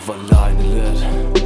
Of alaylılar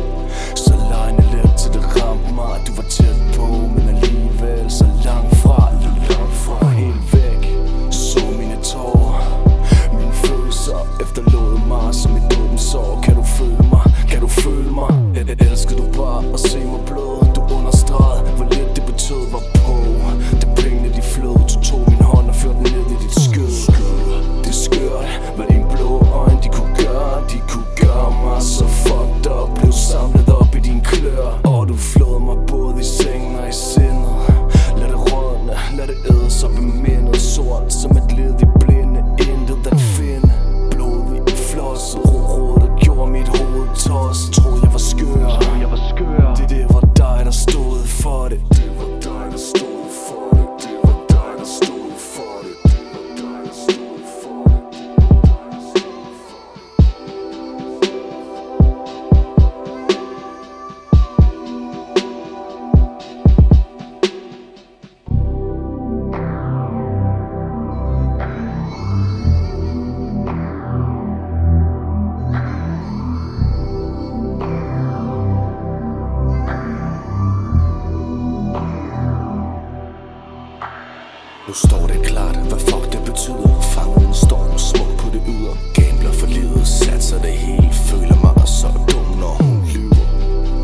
Nu står det klart, hvad fuck det betyder. Fangen storm smuk på det yder Gambler for livet, satser det hele. Føler mig så dum, når hun lyver.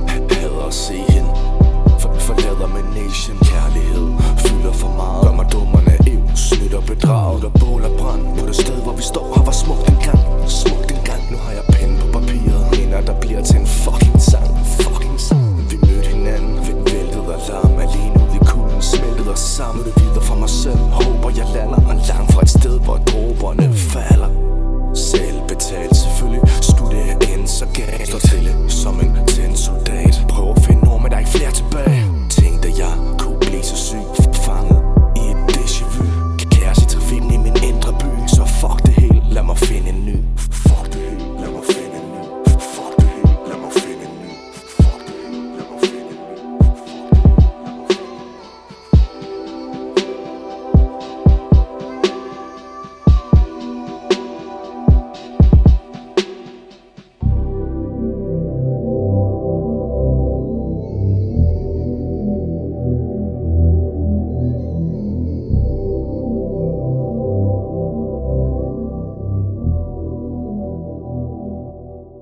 Hader at se hende. For Forlader med nation. Kærlighed fylder for meget. Gør mig dummerne ev, snytter bedraget og